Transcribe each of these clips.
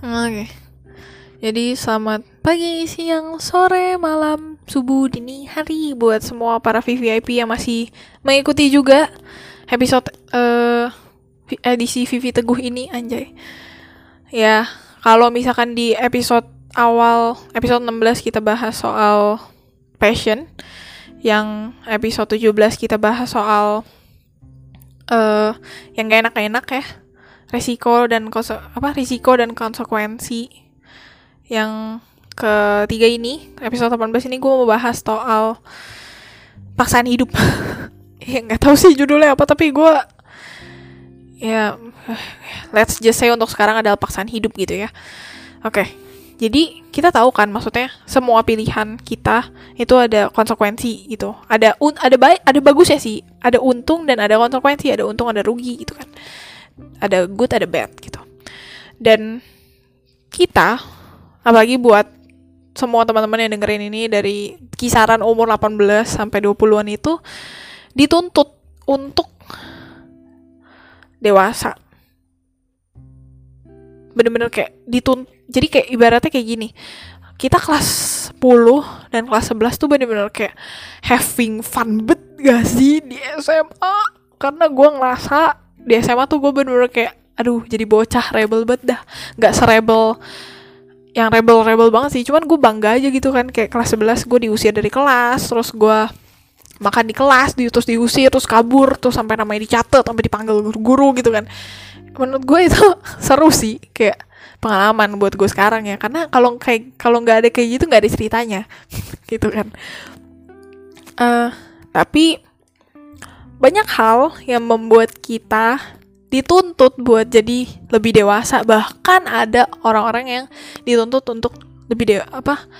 Oke. Jadi selamat pagi, siang, sore, malam, subuh, dini hari buat semua para VVIP yang masih mengikuti juga episode uh, edisi Vivi Teguh ini anjay. Ya, kalau misalkan di episode awal episode 16 kita bahas soal passion, yang episode 17 kita bahas soal uh, yang gak enak-enak ya resiko dan konse apa risiko dan konsekuensi yang ketiga ini episode 18 ini gue mau bahas soal paksaan hidup. Ya nggak tahu sih judulnya apa tapi gue ya let's just say untuk sekarang adalah paksaan hidup gitu ya. Oke okay. jadi kita tahu kan maksudnya semua pilihan kita itu ada konsekuensi gitu. Ada un ada baik ada bagusnya sih. Ada untung dan ada konsekuensi ada untung ada rugi gitu kan ada good ada bad gitu. Dan kita apalagi buat semua teman-teman yang dengerin ini dari kisaran umur 18 sampai 20-an itu dituntut untuk dewasa. Bener-bener kayak dituntut jadi kayak ibaratnya kayak gini kita kelas 10 dan kelas 11 tuh bener-bener kayak having fun bet gak sih di SMA karena gue ngerasa di SMA tuh gue bener-bener kayak aduh jadi bocah rebel banget dah. Nggak serebel yang rebel-rebel banget sih cuman gue bangga aja gitu kan kayak kelas 11 gue diusir dari kelas terus gue makan di kelas di terus diusir terus kabur terus sampai namanya dicatat sampai dipanggil guru gitu kan. Menurut gue itu seru sih kayak pengalaman buat gue sekarang ya karena kalau kayak kalau nggak ada kayak gitu nggak ada ceritanya gitu kan. Uh, tapi banyak hal yang membuat kita dituntut buat jadi lebih dewasa. Bahkan ada orang-orang yang dituntut untuk lebih dewa apa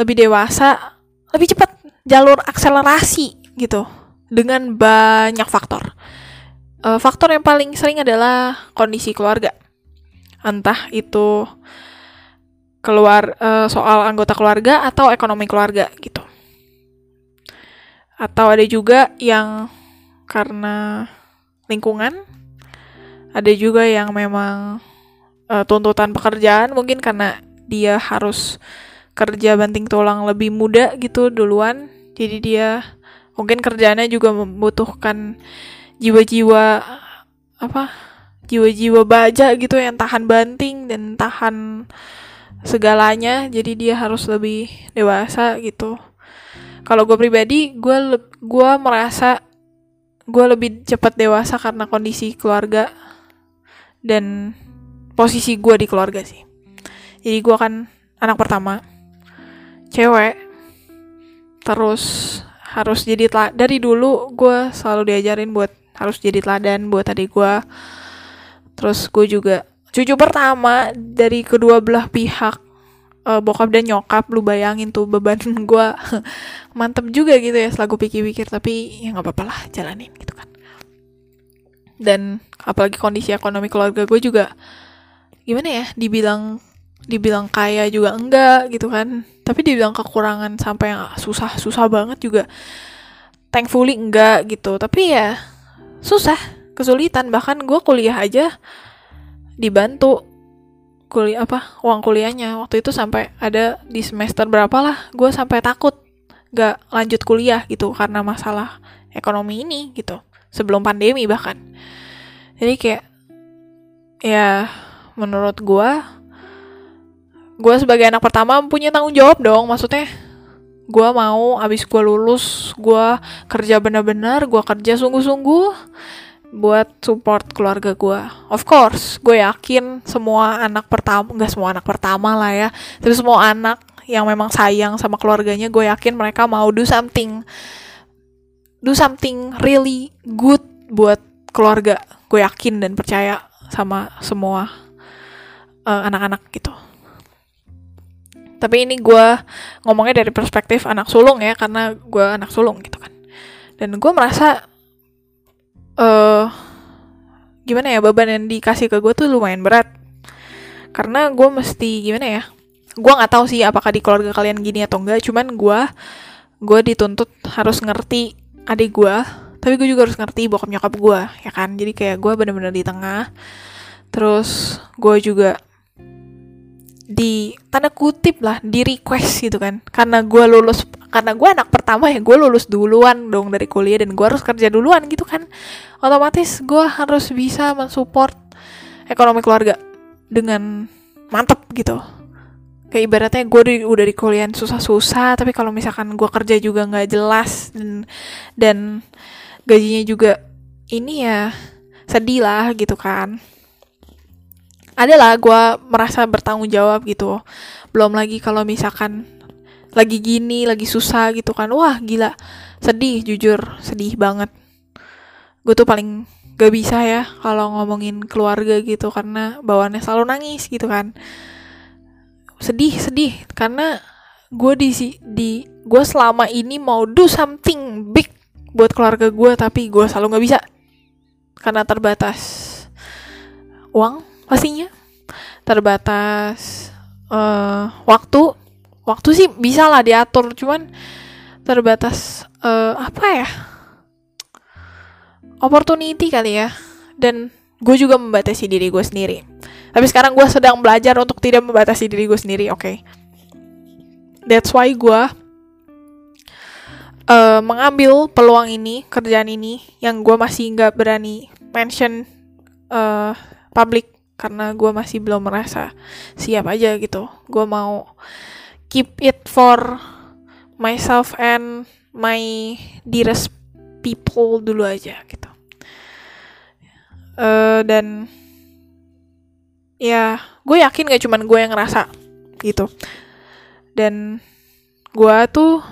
lebih dewasa lebih cepat jalur akselerasi gitu dengan banyak faktor. Uh, faktor yang paling sering adalah kondisi keluarga. Entah itu keluar uh, soal anggota keluarga atau ekonomi keluarga gitu. Atau ada juga yang karena lingkungan. Ada juga yang memang uh, tuntutan pekerjaan mungkin karena dia harus kerja banting tulang lebih muda gitu duluan. Jadi dia mungkin kerjanya juga membutuhkan jiwa-jiwa apa jiwa-jiwa baja gitu yang tahan banting dan tahan segalanya. Jadi dia harus lebih dewasa gitu. Kalau gue pribadi gue gue merasa gue lebih cepat dewasa karena kondisi keluarga dan posisi gue di keluarga sih. Jadi gue kan anak pertama cewek terus harus jadi teladan dari dulu gue selalu diajarin buat harus jadi teladan buat adik gue terus gue juga cucu pertama dari kedua belah pihak uh, bokap dan nyokap lu bayangin tuh beban gue mantep juga gitu ya setelah gue pikir-pikir tapi ya nggak apa-apa lah jalanin gitu kan. Dan apalagi kondisi ekonomi keluarga gue juga gimana ya dibilang dibilang kaya juga enggak gitu kan. Tapi dibilang kekurangan sampai yang susah susah banget juga. Thankfully enggak gitu tapi ya susah kesulitan. Bahkan gue kuliah aja dibantu kuliah apa uang kuliahnya. Waktu itu sampai ada di semester berapa lah gue sampai takut gak lanjut kuliah gitu karena masalah ekonomi ini gitu. Sebelum pandemi bahkan. Jadi kayak ya menurut gue gue sebagai anak pertama punya tanggung jawab dong. Maksudnya gue mau abis gue lulus gue kerja bener-bener gue kerja sungguh-sungguh buat support keluarga gue. Of course, gue yakin semua anak pertama, nggak semua anak pertama lah ya, tapi semua anak yang memang sayang sama keluarganya, gue yakin mereka mau do something, do something really good buat keluarga. Gue yakin dan percaya sama semua uh, anak-anak gitu. Tapi ini gue ngomongnya dari perspektif anak sulung ya, karena gue anak sulung gitu kan. Dan gue merasa uh, gimana ya beban yang dikasih ke gue tuh lumayan berat. Karena gue mesti gimana ya gue nggak tahu sih apakah di keluarga kalian gini atau enggak cuman gue gue dituntut harus ngerti adik gue tapi gue juga harus ngerti bokap nyokap gue ya kan? Jadi kayak gue bener-bener di tengah. Terus gue juga di tanda kutip lah di request gitu kan. Karena gue lulus karena gue anak pertama ya gue lulus duluan dong dari kuliah dan gue harus kerja duluan gitu kan. Otomatis gue harus bisa mensupport ekonomi keluarga dengan mantep gitu. Kayak ibaratnya gue di, udah di kuliah susah-susah tapi kalau misalkan gue kerja juga nggak jelas dan dan gajinya juga ini ya sedih lah gitu kan adalah gue merasa bertanggung jawab gitu. Belum lagi kalau misalkan lagi gini lagi susah gitu kan. Wah gila. Sedih jujur. Sedih banget. Gue tuh paling gak bisa ya kalau ngomongin keluarga gitu karena bawaannya selalu nangis gitu kan. Sedih sedih. Karena gue di di gue selama ini mau do something big buat keluarga gue tapi gue selalu nggak bisa. Karena terbatas. Uang pastinya. Terbatas uh, waktu. Waktu sih bisa lah diatur cuman terbatas uh, apa ya? Opportunity kali ya. Dan gue juga membatasi diri gue sendiri. Tapi sekarang gue sedang belajar untuk tidak membatasi diri gue sendiri oke? Okay? that's why gue uh, mengambil peluang ini kerjaan ini yang gue masih nggak berani mention uh, public karena gue masih belum merasa siap aja gitu. Gue mau keep it for myself and my dearest people dulu aja gitu. Uh, dan ya gue yakin gak cuman gue yang ngerasa gitu. Dan gue tuh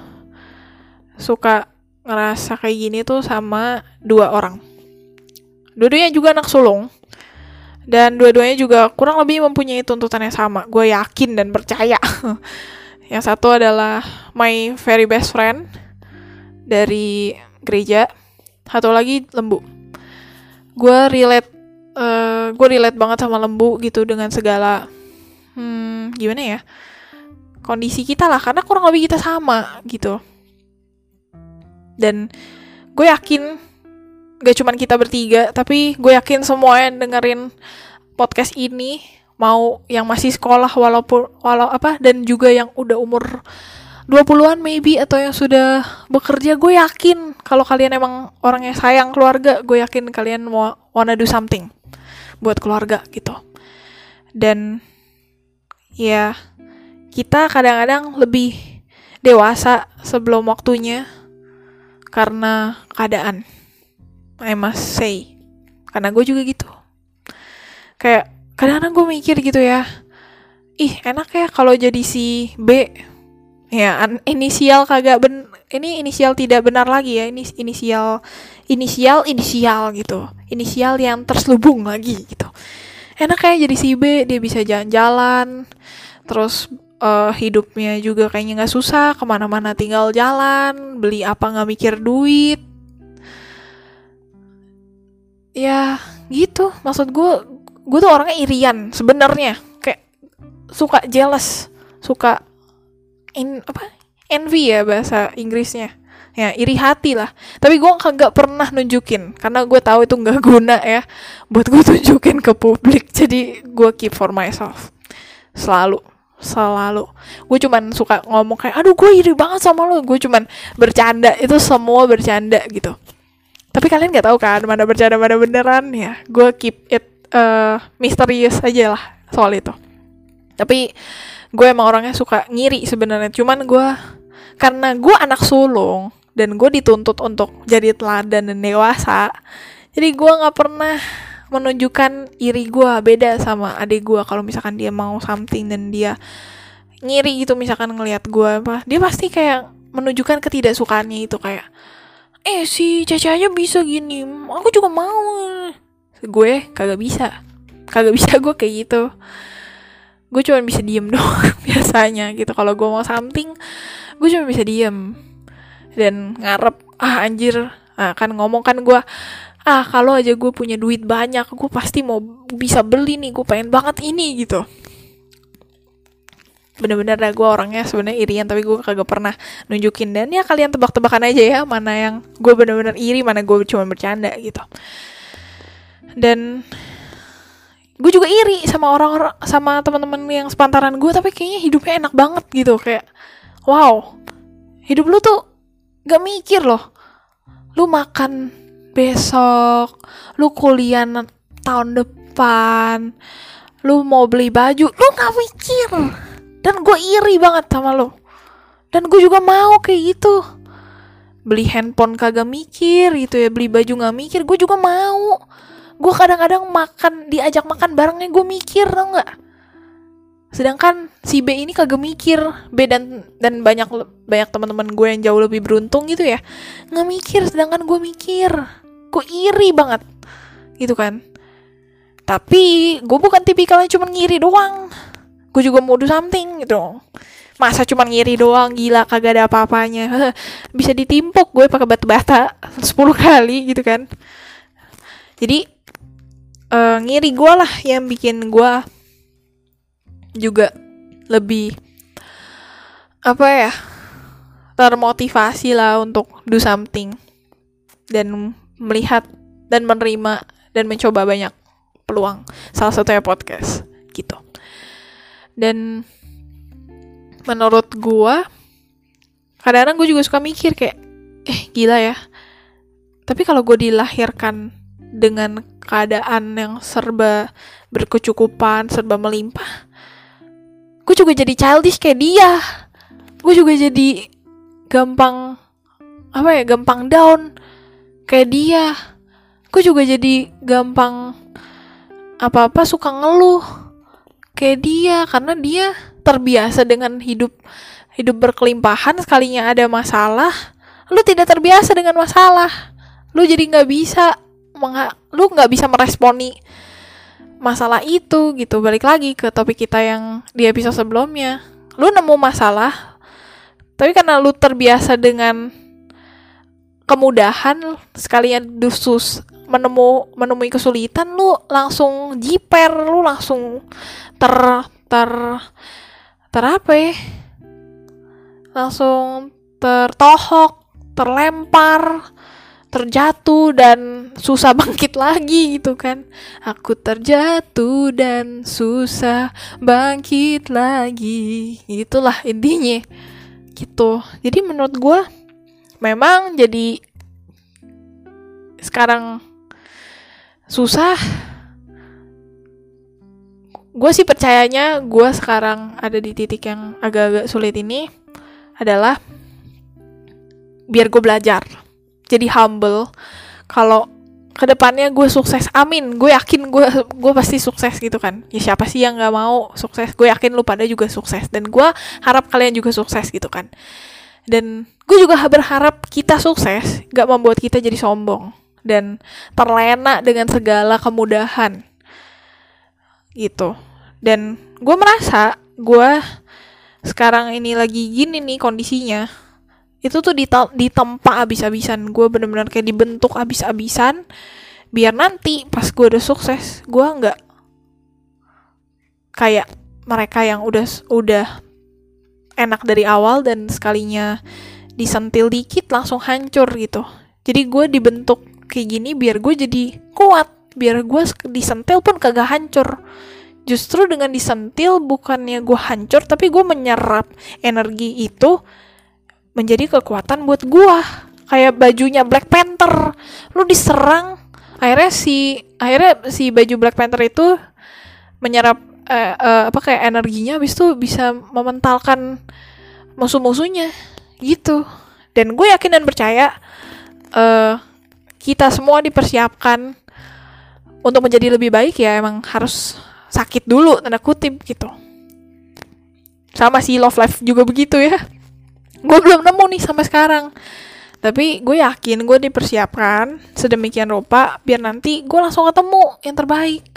suka ngerasa kayak gini tuh sama dua orang. Dua-duanya juga anak sulung dan dua-duanya juga kurang lebih mempunyai tuntutan yang sama. Gue yakin dan percaya. Yang satu adalah my very best friend dari gereja. Satu lagi lembu. Gue relate uh, eh, gue relate banget sama lembu gitu dengan segala hmm, gimana ya kondisi kita lah. Karena kurang lebih kita sama gitu. Dan gue yakin gak cuman kita bertiga tapi gue yakin semua yang dengerin podcast ini mau yang masih sekolah walaupun walau apa dan juga yang udah umur 20-an maybe atau yang sudah bekerja gue yakin kalau kalian emang orang yang sayang keluarga gue yakin kalian mau wanna do something buat keluarga gitu. Dan ya kita kadang-kadang lebih dewasa sebelum waktunya karena keadaan I must say karena gue juga gitu. Kayak kadang-kadang gue mikir gitu ya ih enak ya kalau jadi si B. Ya inisial kagak ben ini inisial tidak benar lagi ya ini inisial inisial inisial gitu. Inisial yang terselubung lagi gitu. Enak kayak jadi si B dia bisa jalan-jalan terus uh, hidupnya juga kayaknya nggak susah ke mana-mana tinggal jalan beli apa nggak mikir duit ya gitu. Maksud gue gue tuh orangnya irian sebenarnya. Kayak suka jealous suka in apa envy ya bahasa Inggrisnya. Ya iri hati lah. Tapi gue nggak pernah nunjukin karena gue tahu itu nggak guna ya buat gue tunjukin ke publik. Jadi gue keep for myself. Selalu selalu. Gue cuman suka ngomong kayak aduh gue iri banget sama lo gue cuman bercanda itu semua bercanda gitu tapi kalian nggak tahu kan mana bercanda mana beneran ya. Gue keep it uh, misterius aja lah soal itu. Tapi gue emang orangnya suka ngiri sebenarnya. Cuman gue karena gue anak sulung dan gue dituntut untuk jadi teladan dan dewasa jadi gue nggak pernah menunjukkan iri gue beda sama adik gue kalau misalkan dia mau something dan dia ngiri gitu misalkan ngelihat gue apa dia pasti kayak menunjukkan ketidaksukaannya itu kayak eh si Caca aja bisa gini. Aku juga mau. Gue kagak bisa. Kagak bisa gue kayak gitu. Gue cuma bisa diem doang biasanya gitu. Kalau gue mau something gue cuma bisa diem. Dan ngarep ah anjir. Ah, kan ngomong kan gue ah kalau aja gue punya duit banyak gue pasti mau bisa beli nih. Gue pengen banget ini gitu bener-bener dah gue orangnya sebenarnya irian tapi gue kagak pernah nunjukin. Dan ya kalian tebak-tebakan aja ya mana yang gue bener-bener iri mana gue cuma bercanda gitu. Dan gue juga iri sama orang-orang sama teman-teman yang sepantaran gue tapi kayaknya hidupnya enak banget gitu. Kayak wow hidup lu tuh gak mikir loh. Lu makan besok lu kuliah tahun depan lu mau beli baju lu gak mikir dan gue iri banget sama lo. Dan gue juga mau kayak gitu. Beli handphone kagak mikir gitu ya beli baju gak mikir gue juga mau. Gue kadang-kadang makan diajak makan barengnya gue mikir tau nggak? Sedangkan si B ini kagak mikir. B dan dan banyak banyak teman-teman gue yang jauh lebih beruntung gitu ya nggak mikir. Sedangkan gue mikir. Gue iri banget. Gitu kan. Tapi gue bukan tipikalnya cuma ngiri doang gue juga mau do something gitu. Masa cuma ngiri doang gila kagak ada apa-apanya. Bisa ditimpuk gue pakai batu bata 10 kali gitu kan. Jadi uh, ngiri gue lah yang bikin gue juga lebih apa ya termotivasi lah untuk do something dan melihat dan menerima dan mencoba banyak peluang. Salah satunya podcast gitu dan menurut gue kadang-kadang gue juga suka mikir kayak eh gila ya tapi kalau gue dilahirkan dengan keadaan yang serba berkecukupan, serba melimpah, gue juga jadi childish kayak dia. Gue juga jadi gampang apa ya, gampang down kayak dia. Gue juga jadi gampang apa-apa suka ngeluh kayak dia karena dia terbiasa dengan hidup hidup berkelimpahan sekalinya ada masalah lu tidak terbiasa dengan masalah. Lu jadi nggak bisa lu nggak bisa meresponi masalah itu gitu. Balik lagi ke topik kita yang di episode sebelumnya. Lu nemu masalah tapi karena lu terbiasa dengan kemudahan sekalian dusus menemu menemui kesulitan lu langsung jiper lu langsung ter ter ter apa ya? Langsung tertohok terlempar terjatuh dan susah bangkit lagi gitu kan. Aku terjatuh dan susah bangkit lagi. Itulah intinya. Gitu. Jadi menurut gue memang jadi sekarang susah gue sih percayanya gue sekarang ada di titik yang agak-agak sulit ini adalah biar gue belajar jadi humble. Kalau ke depannya gue sukses amin. Gue yakin gue gue pasti sukses gitu kan. Ya siapa sih yang nggak mau sukses? Gue yakin lu pada juga sukses dan gue harap kalian juga sukses gitu kan. Dan gue juga berharap kita sukses gak membuat kita jadi sombong dan terlena dengan segala kemudahan gitu dan gue merasa gue sekarang ini lagi gini nih kondisinya. Itu tuh ditempa abis-abisan. Gue bener-bener kayak dibentuk abis-abisan biar nanti pas gue udah sukses gue nggak kayak mereka yang udah udah enak dari awal dan sekalinya disentil dikit langsung hancur gitu. Jadi gue dibentuk kayak gini biar gue jadi kuat biar gue disentil pun kagak hancur justru dengan disentil bukannya gue hancur tapi gue menyerap energi itu menjadi kekuatan buat gua. Kayak bajunya Black Panther. Lu diserang akhirnya si akhirnya si baju Black Panther itu menyerap uh, uh, apa kayak energinya habis itu bisa mementalkan musuh-musuhnya. Gitu. Dan gue yakin dan percaya uh, kita semua dipersiapkan untuk menjadi lebih baik ya emang harus sakit dulu tanda kutip gitu. Sama si love life juga begitu ya. Gue belum nemu nih sampai sekarang. Tapi gue yakin gue dipersiapkan sedemikian rupa biar nanti gue langsung ketemu yang terbaik.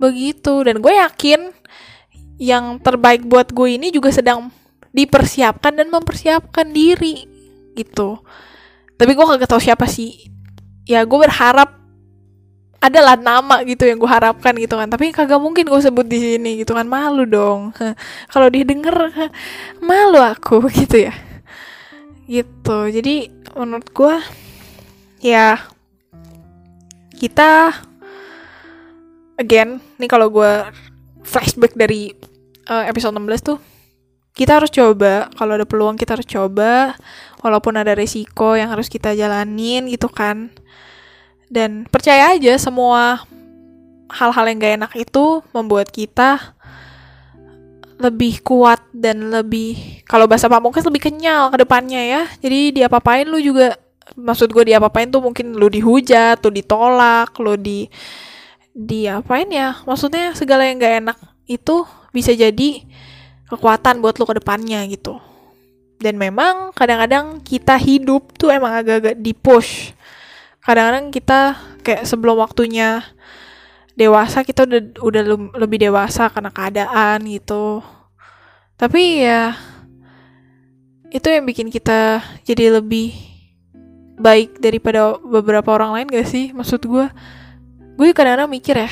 Begitu. Dan gue yakin yang terbaik buat gue ini juga sedang dipersiapkan dan mempersiapkan diri gitu. Tapi gue kagak tahu siapa sih. Ya gue berharap adalah nama gitu yang gue harapkan gitu kan. Tapi kagak mungkin gue sebut di sini gitu kan. Malu dong. Kalau didengar malu aku gitu ya. Gitu. Jadi menurut gue ya kita again nih kalau gue flashback dari uh, episode 16 tuh kita harus coba. Kalau ada peluang kita harus coba. Walaupun ada resiko yang harus kita jalanin gitu kan dan percaya aja semua hal-hal yang gak enak itu membuat kita lebih kuat dan lebih kalau bahasa pamungkas lebih kenyal ke depannya ya. Jadi diapa-apain lu juga maksud gue diapa-apain tuh mungkin lu dihujat tuh ditolak lu di diapain ya. Maksudnya segala yang gak enak itu bisa jadi kekuatan buat lu ke depannya gitu. Dan memang kadang-kadang kita hidup tuh emang agak-agak di push kadang-kadang kita kayak sebelum waktunya dewasa kita udah udah lebih dewasa karena keadaan gitu. Tapi ya itu yang bikin kita jadi lebih baik daripada beberapa orang lain gak sih? Maksud gue gue kadang-kadang mikir ya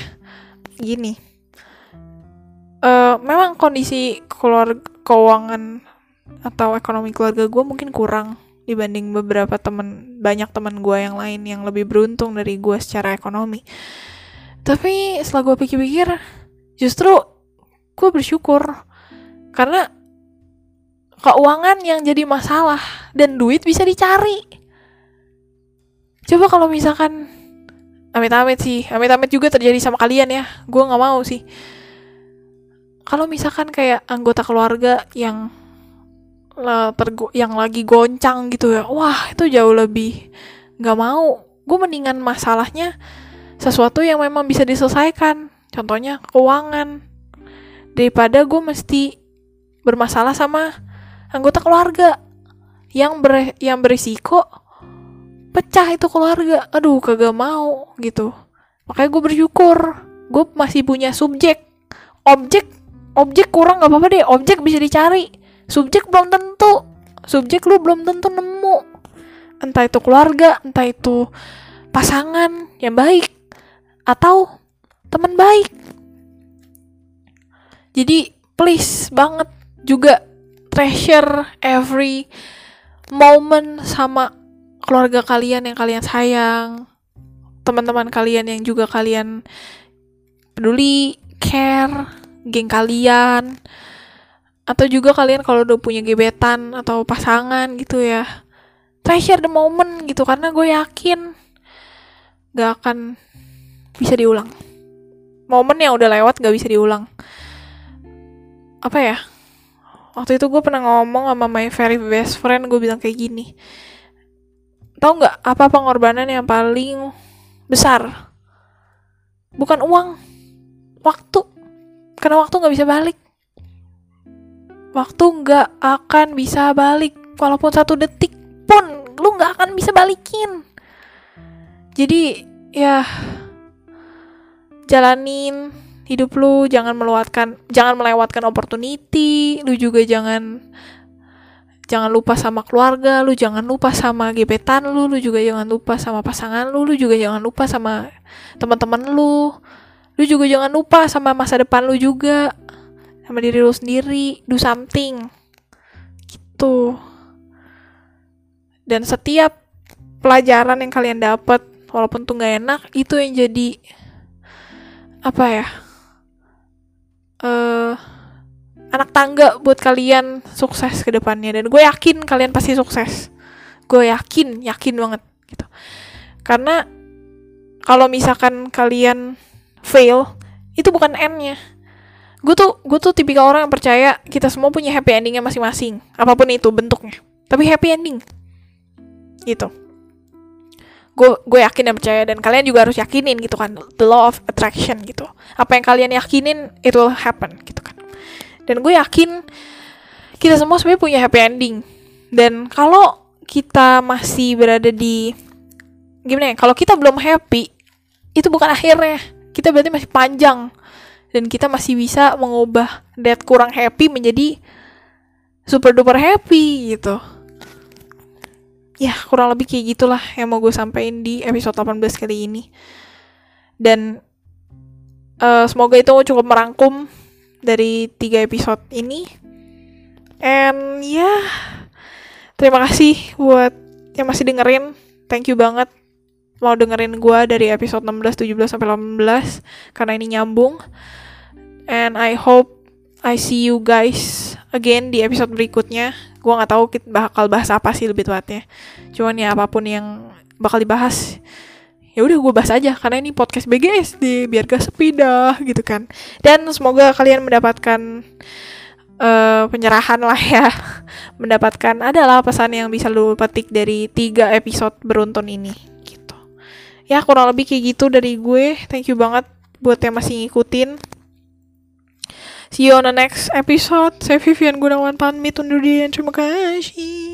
gini. Uh, memang kondisi keluarga keuangan atau ekonomi keluarga gue mungkin kurang dibanding beberapa temen banyak teman gue yang lain yang lebih beruntung dari gue secara ekonomi. Tapi setelah gue pikir-pikir justru gue bersyukur. Karena keuangan yang jadi masalah dan duit bisa dicari. Coba kalau misalkan amit-amit sih amit-amit juga terjadi sama kalian ya. Gue nggak mau sih. Kalau misalkan kayak anggota keluarga yang tergo yang lagi goncang gitu ya. Wah itu jauh lebih nggak mau. Gue mendingan masalahnya sesuatu yang memang bisa diselesaikan. Contohnya keuangan. Daripada gue mesti bermasalah sama anggota keluarga yang ber yang berisiko pecah itu keluarga. Aduh kagak mau gitu. Makanya gue bersyukur. Gue masih punya subjek. Objek objek kurang nggak apa-apa deh. Objek bisa dicari subjek belum tentu. Subjek lu belum tentu nemu. Entah itu keluarga entah itu pasangan yang baik atau teman baik. Jadi please banget juga treasure every moment sama keluarga kalian yang kalian sayang, teman-teman kalian yang juga kalian peduli, care, geng kalian, atau juga kalian kalau udah punya gebetan atau pasangan gitu ya, treasure the moment gitu karena gue yakin gak akan bisa diulang. Momen yang udah lewat gak bisa diulang. Apa ya? Waktu itu gue pernah ngomong sama my very best friend gue bilang kayak gini tau nggak apa pengorbanan yang paling besar? Bukan uang waktu. Karena waktu nggak bisa balik waktu nggak akan bisa balik walaupun satu detik pun lu nggak akan bisa balikin. Jadi ya jalanin hidup lu jangan melewatkan jangan melewatkan opportunity lu juga jangan jangan lupa sama keluarga lu jangan lupa sama gebetan lu lu juga jangan lupa sama pasangan lu lu juga jangan lupa sama teman-teman lu lu juga jangan lupa sama masa depan lu juga sama diri lu sendiri do something. Gitu. Dan setiap pelajaran yang kalian dapat walaupun tuh nggak enak itu yang jadi apa ya uh, anak tangga buat kalian sukses ke depannya. Dan gue yakin kalian pasti sukses. Gue yakin yakin banget gitu. Karena kalau misalkan kalian fail itu bukan endnya gue tuh gue tuh tipikal orang yang percaya kita semua punya happy endingnya masing-masing apa pun itu bentuknya. Tapi happy ending. Gitu. Gue gue yakin dan percaya dan kalian juga harus yakinin gitu kan the law of attraction gitu. Apa yang kalian yakinin it will happen gitu kan. Dan gue yakin kita semua sebenarnya punya happy ending. Dan kalau kita masih berada di gimana ya kalau kita belum happy itu bukan akhirnya. Kita berarti masih panjang dan kita masih bisa mengubah that kurang happy menjadi super duper happy gitu. Ya kurang lebih kayak gitulah yang mau gue sampaikan di episode 18 kali ini. Dan uh, semoga itu cukup merangkum dari tiga episode ini. And ya yeah, terima kasih buat yang masih dengerin. Thank you banget mau dengerin gue dari episode 16, 17 sampai 18 karena ini nyambung. And I hope I see you guys again di episode berikutnya. Gue nggak tahu kita bakal bahas apa sih lebih tepatnya. Cuman ya apa pun yang bakal dibahas ya udah gue bahas aja karena ini podcast BGSD biar gak sepi dah gitu kan dan semoga kalian mendapatkan uh, penyerahan lah ya mendapatkan adalah pesan yang bisa lu petik dari tiga episode beruntun ini ya kurang lebih kayak gitu dari gue. Thank you banget buat yang masih ngikutin. See you on the next episode. Saya Vivian Gunawan pamit undur diri terima kasih